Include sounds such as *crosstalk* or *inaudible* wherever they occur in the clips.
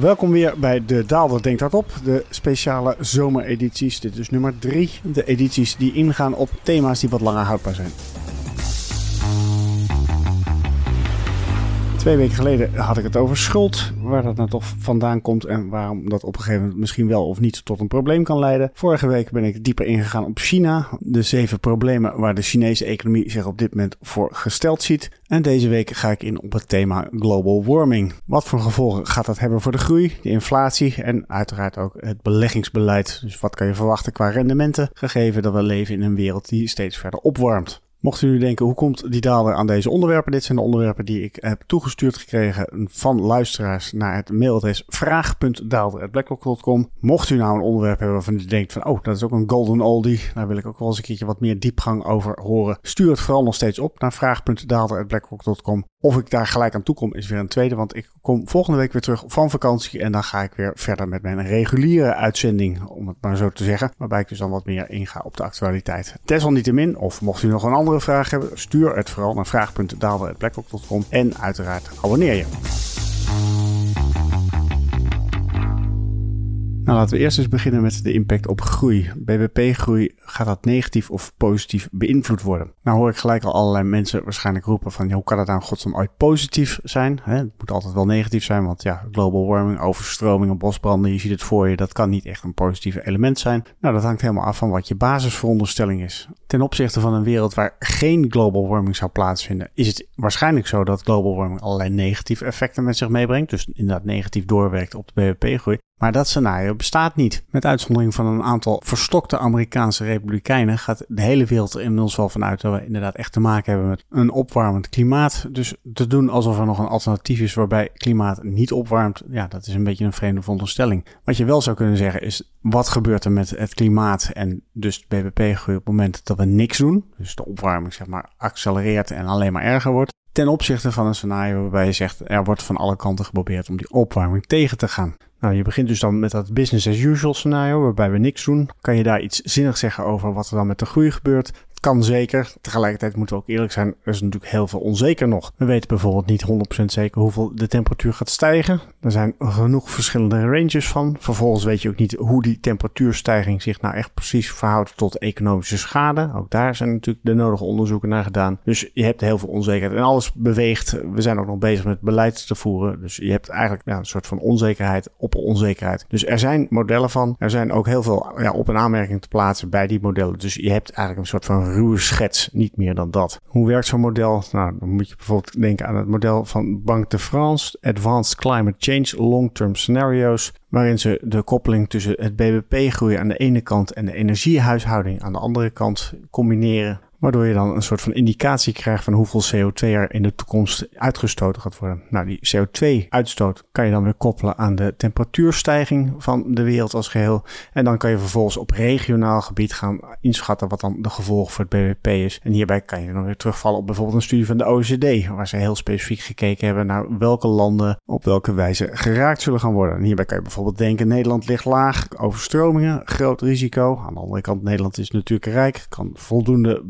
Welkom weer bij de Daalder Denkt Hardop, de speciale zomeredities. Dit is nummer 3, de edities die ingaan op thema's die wat langer houdbaar zijn. Twee weken geleden had ik het over schuld, waar dat nou toch vandaan komt en waarom dat op een gegeven moment misschien wel of niet tot een probleem kan leiden. Vorige week ben ik dieper ingegaan op China, de zeven problemen waar de Chinese economie zich op dit moment voor gesteld ziet. En deze week ga ik in op het thema global warming. Wat voor gevolgen gaat dat hebben voor de groei, de inflatie en uiteraard ook het beleggingsbeleid. Dus wat kan je verwachten qua rendementen, gegeven dat we leven in een wereld die steeds verder opwarmt. Mocht u nu denken, hoe komt die daler aan deze onderwerpen? Dit zijn de onderwerpen die ik heb toegestuurd gekregen van luisteraars naar het mailadres vraag.daalder.blackrock.com. Mocht u nou een onderwerp hebben waarvan u denkt van, oh, dat is ook een golden oldie. Daar wil ik ook wel eens een keertje wat meer diepgang over horen. Stuur het vooral nog steeds op naar vraag.daalder.blackrock.com. Of ik daar gelijk aan toe kom is weer een tweede, want ik kom volgende week weer terug van vakantie en dan ga ik weer verder met mijn reguliere uitzending, om het maar zo te zeggen. Waarbij ik dus dan wat meer inga op de actualiteit. Desalniettemin, of mocht u nog een andere vraag hebben, stuur het vooral naar vraag.daalder.blackrock.com en uiteraard abonneer je. Nou, laten we eerst eens beginnen met de impact op groei. BBP-groei, gaat dat negatief of positief beïnvloed worden? Nou hoor ik gelijk al allerlei mensen waarschijnlijk roepen van... hoe kan het nou godsnaam ooit positief zijn? Het moet altijd wel negatief zijn, want ja, global warming, overstromingen, bosbranden... je ziet het voor je, dat kan niet echt een positief element zijn. Nou, dat hangt helemaal af van wat je basisveronderstelling is. Ten opzichte van een wereld waar geen global warming zou plaatsvinden... is het waarschijnlijk zo dat global warming allerlei negatieve effecten met zich meebrengt. Dus inderdaad negatief doorwerkt op de BBP-groei. Maar dat scenario bestaat niet. Met uitzondering van een aantal verstokte Amerikaanse republikeinen gaat de hele wereld er inmiddels wel vanuit dat we inderdaad echt te maken hebben met een opwarmend klimaat. Dus te doen alsof er nog een alternatief is waarbij klimaat niet opwarmt, ja, dat is een beetje een vreemde veronderstelling. Wat je wel zou kunnen zeggen is, wat gebeurt er met het klimaat en dus BBP-groei op het moment dat we niks doen? Dus de opwarming zeg maar accelereert en alleen maar erger wordt ten opzichte van een scenario waarbij je zegt er wordt van alle kanten geprobeerd om die opwarming tegen te gaan. Nou, je begint dus dan met dat business as usual scenario waarbij we niks doen. Kan je daar iets zinnigs zeggen over wat er dan met de groei gebeurt? kan zeker. Tegelijkertijd moeten we ook eerlijk zijn, er is natuurlijk heel veel onzeker nog. We weten bijvoorbeeld niet 100% zeker hoeveel de temperatuur gaat stijgen. Er zijn genoeg verschillende ranges van. Vervolgens weet je ook niet hoe die temperatuurstijging zich nou echt precies verhoudt tot economische schade. Ook daar zijn natuurlijk de nodige onderzoeken naar gedaan. Dus je hebt heel veel onzekerheid en alles beweegt. We zijn ook nog bezig met beleid te voeren. Dus je hebt eigenlijk een soort van onzekerheid op onzekerheid. Dus er zijn modellen van. Er zijn ook heel veel ja, op- en aanmerking te plaatsen bij die modellen. Dus je hebt eigenlijk een soort van ruwe schets, niet meer dan dat. Hoe werkt zo'n model? Nou, dan moet je bijvoorbeeld denken aan het model van Banque de France, Advanced Climate Change Long-Term Scenarios, waarin ze de koppeling tussen het BBP-groei aan de ene kant en de energiehuishouding aan de andere kant combineren. Waardoor je dan een soort van indicatie krijgt van hoeveel CO2 er in de toekomst uitgestoten gaat worden. Nou, die CO2-uitstoot kan je dan weer koppelen aan de temperatuurstijging van de wereld als geheel. En dan kan je vervolgens op regionaal gebied gaan inschatten wat dan de gevolgen voor het BBP is. En hierbij kan je dan weer terugvallen op bijvoorbeeld een studie van de OECD, waar ze heel specifiek gekeken hebben naar welke landen op welke wijze geraakt zullen gaan worden. En hierbij kan je bijvoorbeeld denken, Nederland ligt laag, overstromingen, groot risico. Aan de andere kant, Nederland is natuurlijk rijk, kan voldoende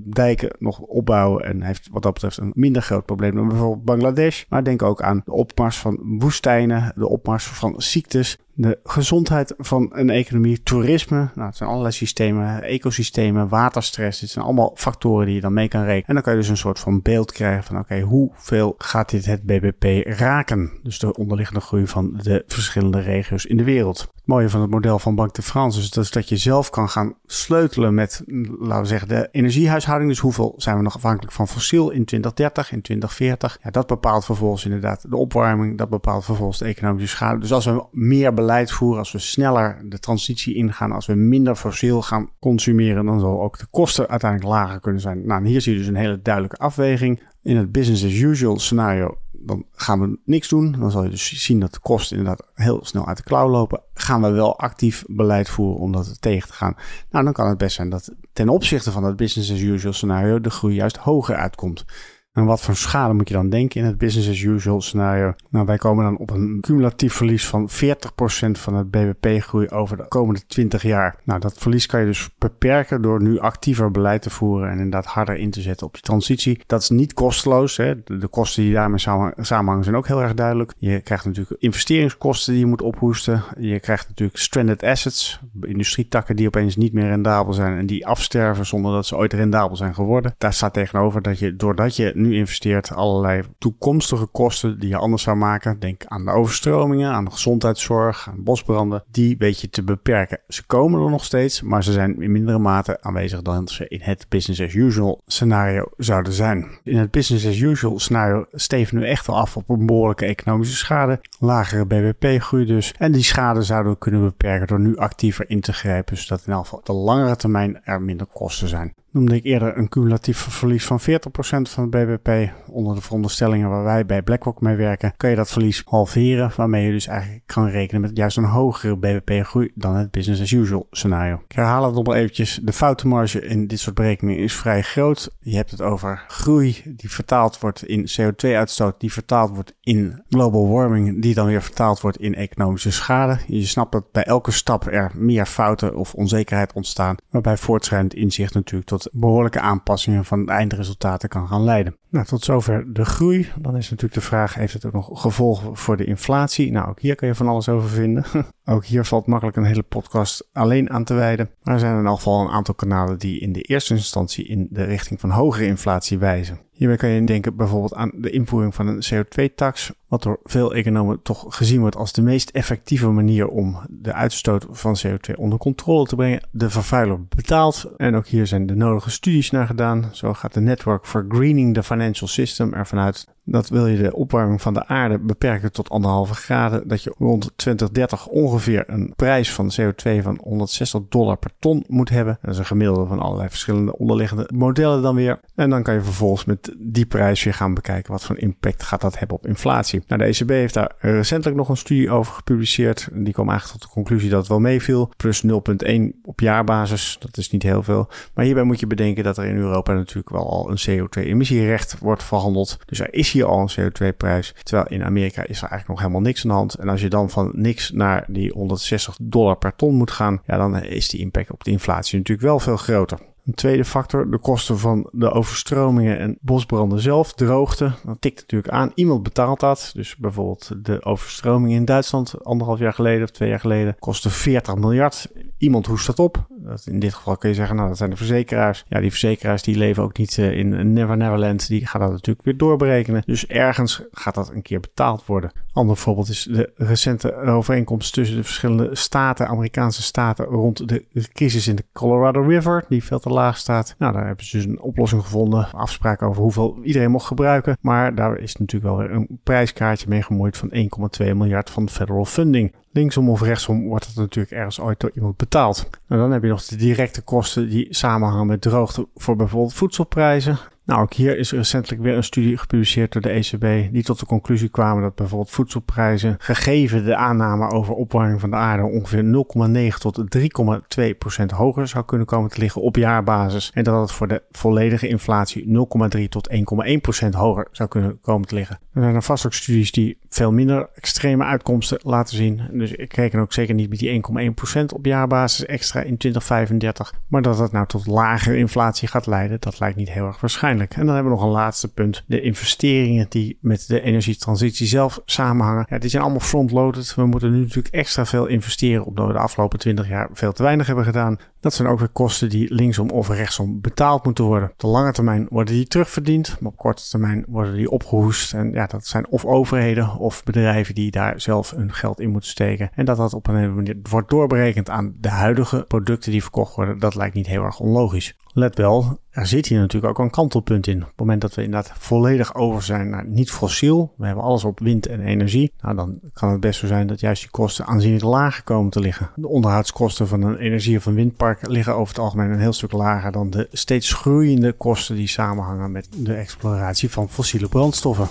nog opbouwen en heeft wat dat betreft een minder groot probleem dan bijvoorbeeld Bangladesh. Maar denk ook aan de opmars van woestijnen, de opmars van ziektes, de gezondheid van een economie, toerisme. Nou, het zijn allerlei systemen, ecosystemen, waterstress. Dit zijn allemaal factoren die je dan mee kan rekenen. En dan kan je dus een soort van beeld krijgen van oké, hoeveel gaat dit het BBP raken? Dus de onderliggende groei van de verschillende regio's in de wereld. Het mooie van het model van Banque de France is dus dat je zelf kan gaan sleutelen met, laten we zeggen, de energiehuishouding. Dus hoeveel zijn we nog afhankelijk van fossiel in 2030, in 2040? Ja, dat bepaalt vervolgens inderdaad de opwarming. Dat bepaalt vervolgens de economische schade. Dus als we meer beleid voeren, als we sneller de transitie ingaan, als we minder fossiel gaan consumeren, dan zal ook de kosten uiteindelijk lager kunnen zijn. Nou, hier zie je dus een hele duidelijke afweging. In het business as usual scenario, dan gaan we niks doen. Dan zal je dus zien dat de kosten inderdaad heel snel uit de klauw lopen. Gaan we wel actief beleid voeren om dat tegen te gaan? Nou, dan kan het best zijn dat ten opzichte van het business as usual scenario de groei juist hoger uitkomt. En wat voor schade moet je dan denken in het business as usual scenario? Nou, wij komen dan op een cumulatief verlies van 40% van het BBP-groei over de komende 20 jaar. Nou, dat verlies kan je dus beperken door nu actiever beleid te voeren en inderdaad harder in te zetten op die transitie. Dat is niet kosteloos. Hè. De kosten die daarmee samenhangen zijn ook heel erg duidelijk. Je krijgt natuurlijk investeringskosten die je moet ophoesten. Je krijgt natuurlijk stranded assets, industrietakken die opeens niet meer rendabel zijn en die afsterven zonder dat ze ooit rendabel zijn geworden. Daar staat tegenover dat je, doordat je nu investeert, allerlei toekomstige kosten die je anders zou maken, denk aan de overstromingen, aan de gezondheidszorg, aan bosbranden, die weet je te beperken. Ze komen er nog steeds, maar ze zijn in mindere mate aanwezig dan ze in het business as usual scenario zouden zijn. In het business as usual scenario steven nu echt wel af op een behoorlijke economische schade, lagere BBP-groei dus. En die schade zouden we kunnen beperken door nu actiever in te grijpen, zodat in elk geval de langere termijn er minder kosten zijn noemde ik eerder een cumulatief verlies van 40% van het BBP. Onder de veronderstellingen waar wij bij BlackRock mee werken, kan je dat verlies halveren, waarmee je dus eigenlijk kan rekenen met juist een hogere BBP-groei dan het business as usual scenario. Ik herhaal het nog maar eventjes. De foutenmarge in dit soort berekeningen is vrij groot. Je hebt het over groei die vertaald wordt in CO2-uitstoot, die vertaald wordt in global warming, die dan weer vertaald wordt in economische schade. Je snapt dat bij elke stap er meer fouten of onzekerheid ontstaan, waarbij voortschrijdend inzicht natuurlijk tot behoorlijke aanpassingen van eindresultaten kan gaan leiden. Nou, tot zover de groei. Dan is natuurlijk de vraag, heeft het ook nog gevolgen voor de inflatie? Nou, ook hier kun je van alles over vinden. *laughs* ook hier valt makkelijk een hele podcast alleen aan te wijden. Maar er zijn in elk geval een aantal kanalen die in de eerste instantie in de richting van hogere inflatie wijzen. Hierbij kan je denken bijvoorbeeld aan de invoering van een CO2-tax, wat door veel economen toch gezien wordt als de meest effectieve manier om de uitstoot van CO2 onder controle te brengen. De vervuiler betaalt en ook hier zijn de nodige studies naar gedaan. Zo gaat de Network for Greening the Financial System ervan uit dat wil je de opwarming van de aarde beperken tot anderhalve graden. Dat je rond 2030 ongeveer een prijs van CO2 van 160 dollar per ton moet hebben. Dat is een gemiddelde van allerlei verschillende onderliggende modellen dan weer. En dan kan je vervolgens met die prijs weer gaan bekijken wat voor impact gaat dat hebben op inflatie. Nou, de ECB heeft daar recentelijk nog een studie over gepubliceerd. Die kwam eigenlijk tot de conclusie dat het wel meeviel. Plus 0,1 op jaarbasis. Dat is niet heel veel. Maar hierbij moet je bedenken dat er in Europa natuurlijk wel al een CO2-emissierecht wordt verhandeld. Dus er is hier al een CO2-prijs. Terwijl in Amerika is er eigenlijk nog helemaal niks aan de hand. En als je dan van niks naar die 160 dollar per ton moet gaan, ja, dan is die impact op de inflatie natuurlijk wel veel groter. Een tweede factor, de kosten van de overstromingen en bosbranden zelf, droogte. Dat tikt natuurlijk aan. Iemand betaalt dat. Dus bijvoorbeeld de overstroming in Duitsland anderhalf jaar geleden of twee jaar geleden kostte 40 miljard. Iemand hoest dat op. In dit geval kun je zeggen, nou dat zijn de verzekeraars. Ja, die verzekeraars die leven ook niet uh, in Never Neverland. Die gaan dat natuurlijk weer doorberekenen. Dus ergens gaat dat een keer betaald worden. Ander voorbeeld is de recente overeenkomst tussen de verschillende staten, Amerikaanse staten, rond de crisis in de Colorado River, die veel te laag staat. Nou, daar hebben ze dus een oplossing gevonden. Afspraken over hoeveel iedereen mocht gebruiken. Maar daar is natuurlijk wel weer een prijskaartje mee gemoeid van 1,2 miljard van federal funding. Linksom of rechtsom wordt het natuurlijk ergens ooit door iemand betaald. En dan heb je nog de directe kosten die samenhangen met droogte voor bijvoorbeeld voedselprijzen. Nou, ook hier is recentelijk weer een studie gepubliceerd door de ECB die tot de conclusie kwamen dat bijvoorbeeld voedselprijzen, gegeven de aanname over opwarming van de aarde, ongeveer 0,9 tot 3,2 procent hoger zou kunnen komen te liggen op jaarbasis. En dat het voor de volledige inflatie 0,3 tot 1,1 procent hoger zou kunnen komen te liggen. Er zijn er vast ook studies die veel minder extreme uitkomsten laten zien. Dus ik reken ook zeker niet met die 1,1 procent op jaarbasis extra in 2035. Maar dat het nou tot lagere inflatie gaat leiden, dat lijkt niet heel erg waarschijnlijk. En dan hebben we nog een laatste punt. De investeringen die met de energietransitie zelf samenhangen. Ja, die zijn allemaal frontloaded. We moeten nu natuurlijk extra veel investeren omdat we de afgelopen 20 jaar veel te weinig hebben gedaan. Dat zijn ook weer kosten die linksom of rechtsom betaald moeten worden. Op de lange termijn worden die terugverdiend, maar op korte termijn worden die opgehoest. En ja, dat zijn of overheden of bedrijven die daar zelf hun geld in moeten steken. En dat dat op een hele manier wordt doorberekend aan de huidige producten die verkocht worden, dat lijkt niet heel erg onlogisch. Let wel, er zit hier natuurlijk ook een kantelpunt in. Op het moment dat we inderdaad volledig over zijn naar niet fossiel, we hebben alles op wind en energie, nou dan kan het best zo zijn dat juist die kosten aanzienlijk lager komen te liggen. De onderhoudskosten van een energie- of een windpark liggen over het algemeen een heel stuk lager dan de steeds groeiende kosten die samenhangen met de exploratie van fossiele brandstoffen.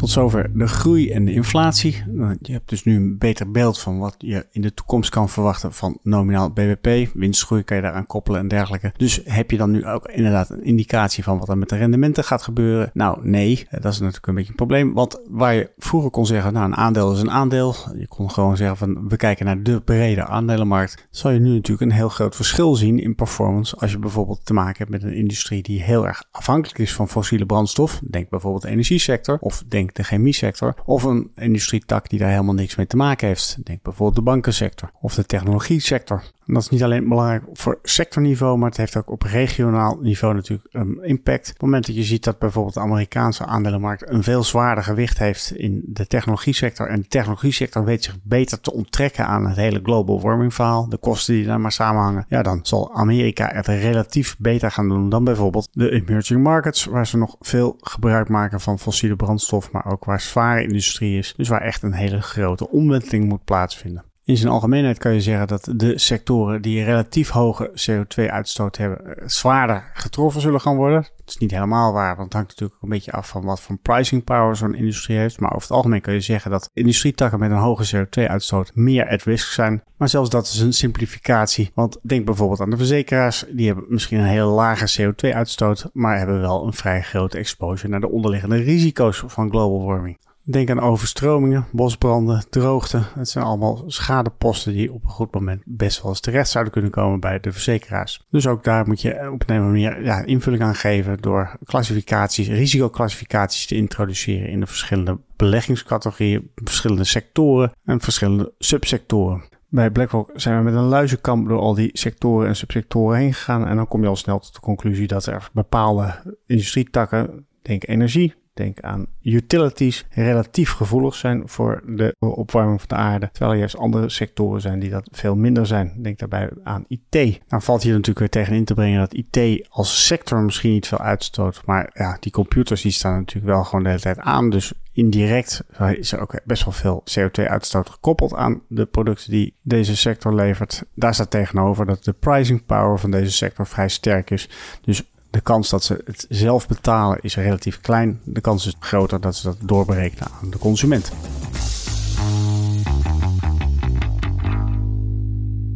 Tot zover de groei en de inflatie. Nou, je hebt dus nu een beter beeld van wat je in de toekomst kan verwachten van nominaal BBP. Winstgroei kan je daaraan koppelen en dergelijke. Dus heb je dan nu ook inderdaad een indicatie van wat er met de rendementen gaat gebeuren? Nou, nee. Dat is natuurlijk een beetje een probleem. Want waar je vroeger kon zeggen, nou, een aandeel is een aandeel. Je kon gewoon zeggen van, we kijken naar de brede aandelenmarkt. Zal je nu natuurlijk een heel groot verschil zien in performance als je bijvoorbeeld te maken hebt met een industrie die heel erg afhankelijk is van fossiele brandstof. Denk bijvoorbeeld de energiesector of denk de chemie sector. Of een industrietak die daar helemaal niks mee te maken heeft. Denk bijvoorbeeld de bankensector of de technologie sector. En dat is niet alleen belangrijk voor sectorniveau, maar het heeft ook op regionaal niveau natuurlijk een impact. Op het moment dat je ziet dat bijvoorbeeld de Amerikaanse aandelenmarkt een veel zwaarder gewicht heeft in de technologie sector. En de technologie sector weet zich beter te onttrekken aan het hele global warming verhaal. De kosten die daar maar samenhangen. Ja, dan zal Amerika het relatief beter gaan doen dan bijvoorbeeld de emerging markets, waar ze nog veel gebruik maken van fossiele brandstof, maar ook waar zware industrie is. Dus waar echt een hele grote omwenteling moet plaatsvinden. In zijn algemeenheid kan je zeggen dat de sectoren die relatief hoge CO2-uitstoot hebben, eh, zwaarder getroffen zullen gaan worden. Dat is niet helemaal waar, want het hangt natuurlijk een beetje af van wat voor pricing power zo'n industrie heeft. Maar over het algemeen kun je zeggen dat industrietakken met een hoge CO2-uitstoot meer at risk zijn. Maar zelfs dat is een simplificatie, want denk bijvoorbeeld aan de verzekeraars. Die hebben misschien een heel lage CO2-uitstoot, maar hebben wel een vrij grote exposure naar de onderliggende risico's van global warming. Denk aan overstromingen, bosbranden, droogte. Het zijn allemaal schadeposten die op een goed moment best wel eens terecht zouden kunnen komen bij de verzekeraars. Dus ook daar moet je op een manier ja, invulling aan geven door klassificaties, risicoclassificaties te introduceren in de verschillende beleggingscategorieën, verschillende sectoren en verschillende subsectoren. Bij BlackRock zijn we met een luizenkamp door al die sectoren en subsectoren heen gegaan. En dan kom je al snel tot de conclusie dat er bepaalde industrietakken, denk energie, Denk aan utilities, relatief gevoelig zijn voor de opwarming van de aarde. Terwijl er juist andere sectoren zijn die dat veel minder zijn. Denk daarbij aan IT. Dan valt hier natuurlijk weer tegen in te brengen dat IT als sector misschien niet veel uitstoot. Maar ja, die computers die staan natuurlijk wel gewoon de hele tijd aan. Dus indirect is er ook best wel veel CO2-uitstoot gekoppeld aan de producten die deze sector levert. Daar staat tegenover dat de pricing power van deze sector vrij sterk is. Dus de kans dat ze het zelf betalen is relatief klein. De kans is groter dat ze dat doorberekenen aan de consument.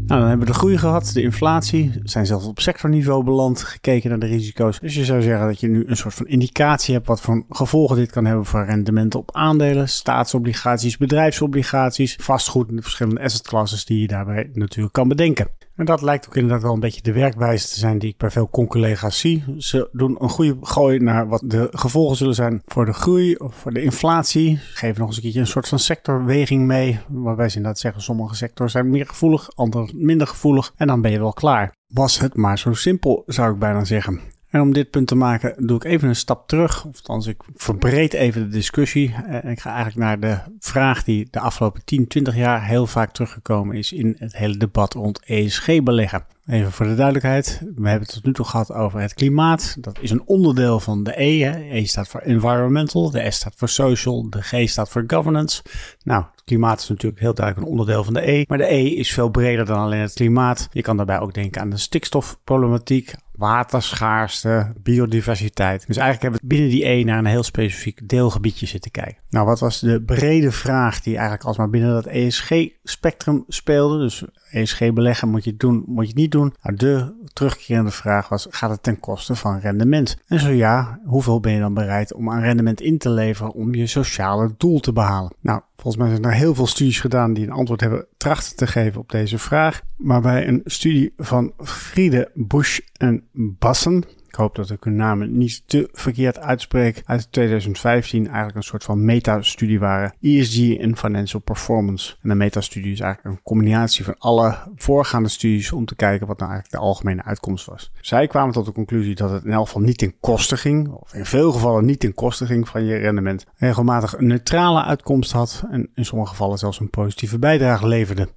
Nou, dan hebben we de groei gehad, de inflatie. Zijn zelfs op sectorniveau beland, gekeken naar de risico's. Dus je zou zeggen dat je nu een soort van indicatie hebt wat voor gevolgen dit kan hebben voor rendementen op aandelen, staatsobligaties, bedrijfsobligaties, vastgoed en de verschillende assetclasses die je daarbij natuurlijk kan bedenken. En dat lijkt ook inderdaad wel een beetje de werkwijze te zijn die ik bij veel con-collega's zie. Ze doen een goede gooi naar wat de gevolgen zullen zijn voor de groei of voor de inflatie. Geven nog eens een keertje een soort van sectorweging mee. Waarbij ze inderdaad zeggen sommige sectoren zijn meer gevoelig, andere minder gevoelig. En dan ben je wel klaar. Was het maar zo simpel, zou ik bijna zeggen. En om dit punt te maken doe ik even een stap terug. Of althans, ik verbreed even de discussie. En ik ga eigenlijk naar de vraag die de afgelopen 10, 20 jaar heel vaak teruggekomen is in het hele debat rond ESG-beleggen. Even voor de duidelijkheid. We hebben het tot nu toe gehad over het klimaat. Dat is een onderdeel van de E. Hè. E staat voor environmental, de S staat voor social, de G staat voor governance. Nou, klimaat is natuurlijk heel duidelijk een onderdeel van de E. Maar de E is veel breder dan alleen het klimaat. Je kan daarbij ook denken aan de stikstofproblematiek, waterschaarste, biodiversiteit. Dus eigenlijk hebben we binnen die E naar een heel specifiek deelgebiedje zitten kijken. Nou, wat was de brede vraag die eigenlijk alsmaar binnen dat ESG-spectrum speelde? Dus ESG beleggen moet je het doen, moet je het niet doen? Nou, de terugkerende vraag was, gaat het ten koste van rendement? En zo ja, hoeveel ben je dan bereid om aan rendement in te leveren om je sociale doel te behalen? Nou, volgens mij zijn er heel veel studies gedaan die een antwoord hebben trachten te geven op deze vraag. Maar bij een studie van Friede Bush en Bassen ik hoop dat ik hun namen niet te verkeerd uitspreek. Uit 2015 eigenlijk een soort van meta-studie waren. ESG en Financial Performance. En de meta-studie is eigenlijk een combinatie van alle voorgaande studies om te kijken wat nou eigenlijk de algemene uitkomst was. Zij kwamen tot de conclusie dat het in elk geval niet ten koste ging, of in veel gevallen niet ten koste ging van je rendement. Regelmatig een neutrale uitkomst had en in sommige gevallen zelfs een positieve bijdrage leverde.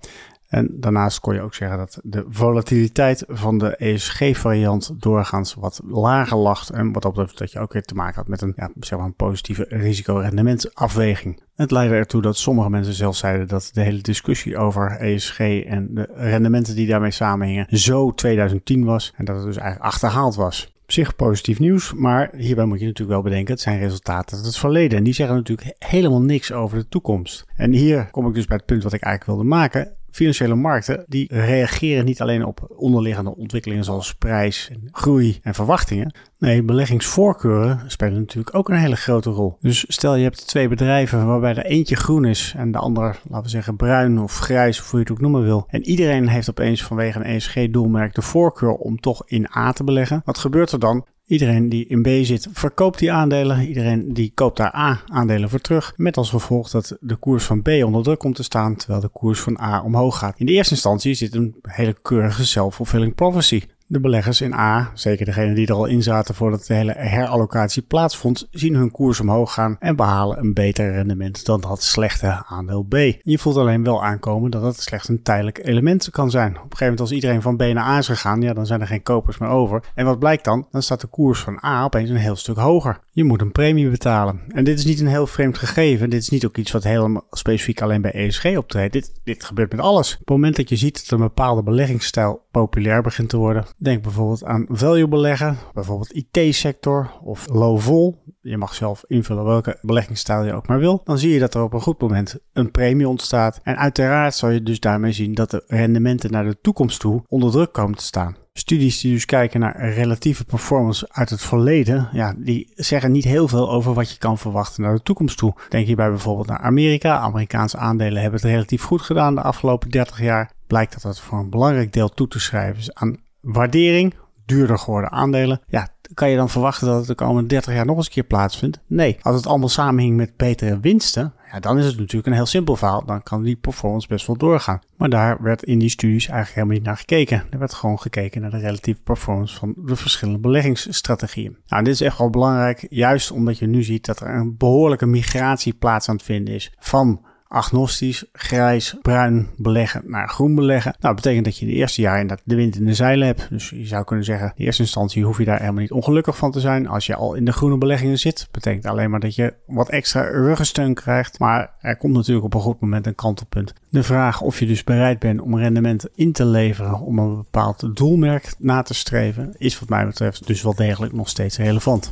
En daarnaast kon je ook zeggen dat de volatiliteit van de ESG-variant doorgaans wat lager lag. En wat dat dat je ook weer te maken had met een, ja, zeg maar een positieve risico-rendementsafweging. Het leidde ertoe dat sommige mensen zelfs zeiden dat de hele discussie over ESG en de rendementen die daarmee samenhingen zo 2010 was. En dat het dus eigenlijk achterhaald was. Op zich positief nieuws, maar hierbij moet je natuurlijk wel bedenken, het zijn resultaten uit het verleden. En die zeggen natuurlijk helemaal niks over de toekomst. En hier kom ik dus bij het punt wat ik eigenlijk wilde maken financiële markten die reageren niet alleen op onderliggende ontwikkelingen zoals prijs, groei en verwachtingen. Nee, beleggingsvoorkeuren spelen natuurlijk ook een hele grote rol. Dus stel je hebt twee bedrijven waarbij er eentje groen is en de ander, laten we zeggen, bruin of grijs of hoe je het ook noemen wil. En iedereen heeft opeens vanwege een ESG-doelmerk de voorkeur om toch in A te beleggen. Wat gebeurt er dan? Iedereen die in B zit, verkoopt die aandelen. Iedereen die koopt daar A-aandelen voor terug. Met als gevolg dat de koers van B onder druk komt te staan, terwijl de koers van A omhoog gaat. In de eerste instantie dit een hele keurige self-fulfilling prophecy. De beleggers in A, zeker degenen die er al in zaten voordat de hele herallocatie plaatsvond, zien hun koers omhoog gaan en behalen een beter rendement dan dat slechte aandeel B. Je voelt alleen wel aankomen dat het slechts een tijdelijk element kan zijn. Op een gegeven moment als iedereen van B naar A is gegaan, ja, dan zijn er geen kopers meer over. En wat blijkt dan? Dan staat de koers van A opeens een heel stuk hoger. Je moet een premie betalen. En dit is niet een heel vreemd gegeven. Dit is niet ook iets wat helemaal specifiek alleen bij ESG optreedt. Dit, dit gebeurt met alles. Op het moment dat je ziet dat een bepaalde beleggingsstijl populair begint te worden, Denk bijvoorbeeld aan value beleggen, bijvoorbeeld IT-sector of low vol. Je mag zelf invullen welke beleggingsstijl je ook maar wil. Dan zie je dat er op een goed moment een premie ontstaat. En uiteraard zal je dus daarmee zien dat de rendementen naar de toekomst toe onder druk komen te staan. Studies die dus kijken naar relatieve performance uit het verleden, ja, die zeggen niet heel veel over wat je kan verwachten naar de toekomst toe. Denk hierbij bijvoorbeeld naar Amerika. Amerikaanse aandelen hebben het relatief goed gedaan de afgelopen 30 jaar. Blijkt dat dat voor een belangrijk deel toe te schrijven is aan waardering, duurder geworden aandelen. Ja, kan je dan verwachten dat het de komende 30 jaar nog eens een keer plaatsvindt? Nee. Als het allemaal samenhing met betere winsten, ja, dan is het natuurlijk een heel simpel verhaal. Dan kan die performance best wel doorgaan. Maar daar werd in die studies eigenlijk helemaal niet naar gekeken. Er werd gewoon gekeken naar de relatieve performance van de verschillende beleggingsstrategieën. Nou, dit is echt wel belangrijk, juist omdat je nu ziet dat er een behoorlijke migratie plaats aan het vinden is van agnostisch, grijs, bruin beleggen naar groen beleggen. Nou, dat betekent dat je de eerste jaar dat de wind in de zeilen hebt. Dus je zou kunnen zeggen, in eerste instantie hoef je daar helemaal niet ongelukkig van te zijn. Als je al in de groene beleggingen zit, betekent alleen maar dat je wat extra ruggensteun krijgt. Maar er komt natuurlijk op een goed moment een kantelpunt. De vraag of je dus bereid bent om rendement in te leveren om een bepaald doelmerk na te streven, is wat mij betreft dus wel degelijk nog steeds relevant.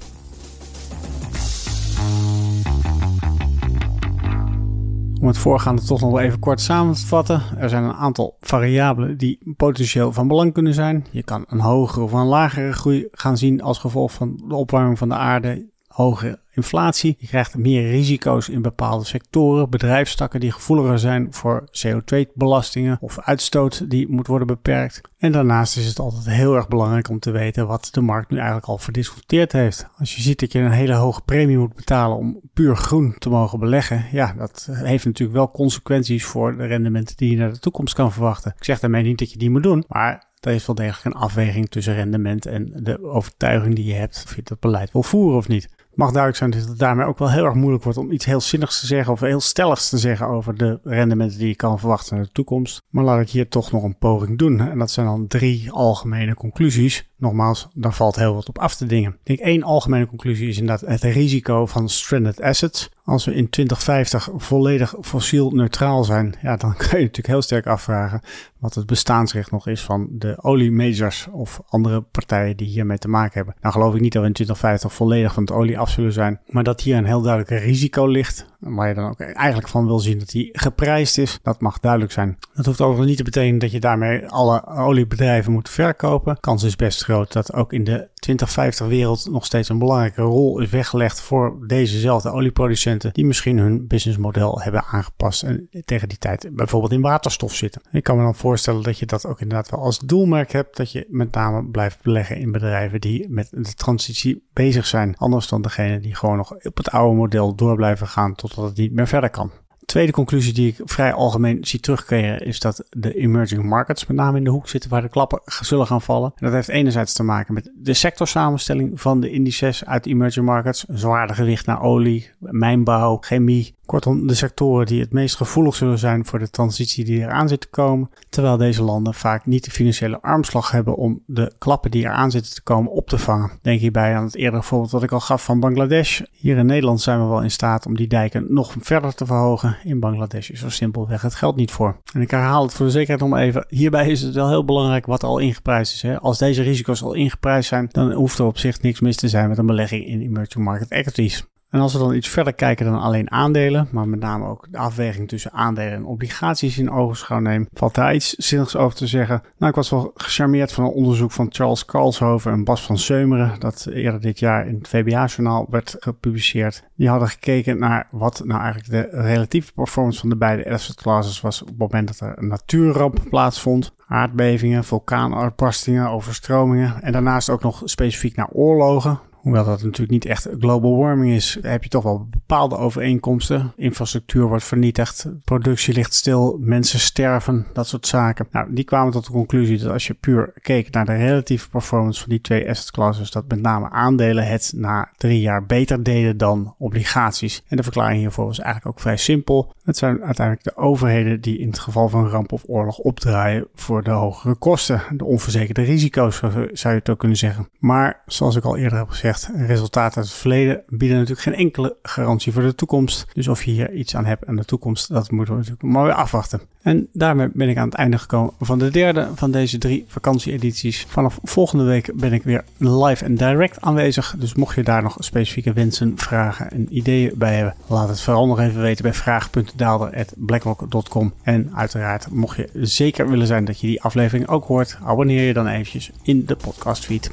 Om het voorgaande toch nog even kort samen te vatten. Er zijn een aantal variabelen die potentieel van belang kunnen zijn. Je kan een hogere of een lagere groei gaan zien als gevolg van de opwarming van de aarde, hogere inflatie. Je krijgt meer risico's in bepaalde sectoren, bedrijfstakken die gevoeliger zijn voor CO2-belastingen of uitstoot die moet worden beperkt. En daarnaast is het altijd heel erg belangrijk om te weten wat de markt nu eigenlijk al verdiscuteerd heeft. Als je ziet dat je een hele hoge premie moet betalen om puur groen te mogen beleggen, ja, dat heeft natuurlijk wel consequenties voor de rendementen die je naar de toekomst kan verwachten. Ik zeg daarmee niet dat je die moet doen, maar er is wel degelijk een afweging tussen rendement en de overtuiging die je hebt of je dat beleid wil voeren of niet mag duidelijk zijn dat het daarmee ook wel heel erg moeilijk wordt om iets heel zinnigs te zeggen of heel stelligs te zeggen over de rendementen die je kan verwachten in de toekomst. Maar laat ik hier toch nog een poging doen. En dat zijn dan drie algemene conclusies. Nogmaals, daar valt heel wat op af te dingen. Ik denk één algemene conclusie is inderdaad het risico van stranded assets. Als we in 2050 volledig fossiel neutraal zijn, ja, dan *laughs* kan je natuurlijk heel sterk afvragen wat het bestaansrecht nog is van de oliemajors of andere partijen die hiermee te maken hebben. Nou geloof ik niet dat we in 2050 volledig van het olie af zullen zijn, maar dat hier een heel duidelijk risico ligt waar je dan ook eigenlijk van wil zien dat die geprijsd is, dat mag duidelijk zijn. Dat hoeft overigens niet te betekenen dat je daarmee alle oliebedrijven moet verkopen. Kans is best groot dat ook in de 2050 wereld nog steeds een belangrijke rol is weggelegd voor dezezelfde olieproducenten die misschien hun businessmodel hebben aangepast en tegen die tijd bijvoorbeeld in waterstof zitten. Ik kan me dan voorstellen dat je dat ook inderdaad wel als doelmerk hebt, dat je met name blijft beleggen in bedrijven die met de transitie bezig zijn, anders dan degene die gewoon nog op het oude model door blijven gaan tot dat het niet meer verder kan. Tweede conclusie die ik vrij algemeen zie terugkeren is dat de emerging markets met name in de hoek zitten waar de klappen zullen gaan vallen. En dat heeft enerzijds te maken met de sectorsamenstelling van de indices uit emerging markets. Zwaarder gewicht naar olie, mijnbouw, chemie, Kortom, de sectoren die het meest gevoelig zullen zijn voor de transitie die eraan zit te komen, terwijl deze landen vaak niet de financiële armslag hebben om de klappen die eraan zitten te komen op te vangen. Denk hierbij aan het eerdere voorbeeld wat ik al gaf van Bangladesh. Hier in Nederland zijn we wel in staat om die dijken nog verder te verhogen. In Bangladesh is er simpelweg het geld niet voor. En ik herhaal het voor de zekerheid om even. Hierbij is het wel heel belangrijk wat al ingeprijsd is. Hè. Als deze risico's al ingeprijsd zijn, dan hoeft er op zich niks mis te zijn met een belegging in emerging market equities. En als we dan iets verder kijken dan alleen aandelen, maar met name ook de afweging tussen aandelen en obligaties in ogenschouw nemen, valt daar iets zinnigs over te zeggen. Nou, ik was wel gecharmeerd van een onderzoek van Charles Karlshoven en Bas van Seumeren, dat eerder dit jaar in het VBA-journaal werd gepubliceerd. Die hadden gekeken naar wat nou eigenlijk de relatieve performance van de beide asset classes was op het moment dat er een natuurramp plaatsvond aardbevingen, vulkaanuitbarstingen, overstromingen en daarnaast ook nog specifiek naar oorlogen. Hoewel dat natuurlijk niet echt global warming is, heb je toch wel bepaalde overeenkomsten. Infrastructuur wordt vernietigd, productie ligt stil, mensen sterven, dat soort zaken. Nou, die kwamen tot de conclusie dat als je puur keek naar de relatieve performance van die twee asset classes, dat met name aandelen het na drie jaar beter deden dan obligaties. En de verklaring hiervoor was eigenlijk ook vrij simpel. Het zijn uiteindelijk de overheden die in het geval van ramp of oorlog opdraaien voor de hogere kosten, de onverzekerde risico's, zou je het ook kunnen zeggen. Maar zoals ik al eerder heb gezegd, resultaten uit het verleden bieden natuurlijk geen enkele garantie voor de toekomst. Dus of je hier iets aan hebt aan de toekomst, dat moeten we natuurlijk maar weer afwachten. En daarmee ben ik aan het einde gekomen van de derde van deze drie vakantieedities. Vanaf volgende week ben ik weer live en direct aanwezig. Dus mocht je daar nog specifieke wensen, vragen en ideeën bij hebben, laat het vooral nog even weten bij vraag.daalder.blackrock.com. En uiteraard, mocht je zeker willen zijn dat je die aflevering ook hoort, abonneer je dan eventjes in de podcastfeed.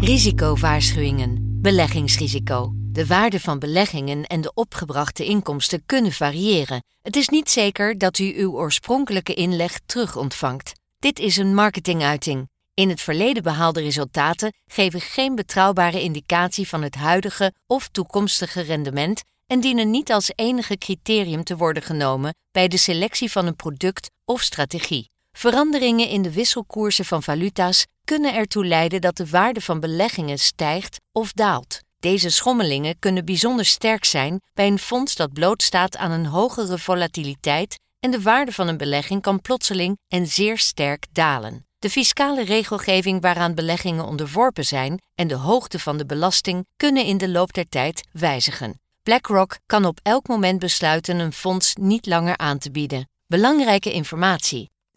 Risicowaarschuwingen. Beleggingsrisico. De waarde van beleggingen en de opgebrachte inkomsten kunnen variëren. Het is niet zeker dat u uw oorspronkelijke inleg terug ontvangt. Dit is een marketinguiting. In het verleden behaalde resultaten geven geen betrouwbare indicatie van het huidige of toekomstige rendement en dienen niet als enige criterium te worden genomen bij de selectie van een product of strategie. Veranderingen in de wisselkoersen van valuta's kunnen ertoe leiden dat de waarde van beleggingen stijgt of daalt. Deze schommelingen kunnen bijzonder sterk zijn bij een fonds dat blootstaat aan een hogere volatiliteit en de waarde van een belegging kan plotseling en zeer sterk dalen. De fiscale regelgeving waaraan beleggingen onderworpen zijn en de hoogte van de belasting kunnen in de loop der tijd wijzigen. BlackRock kan op elk moment besluiten een fonds niet langer aan te bieden. Belangrijke informatie.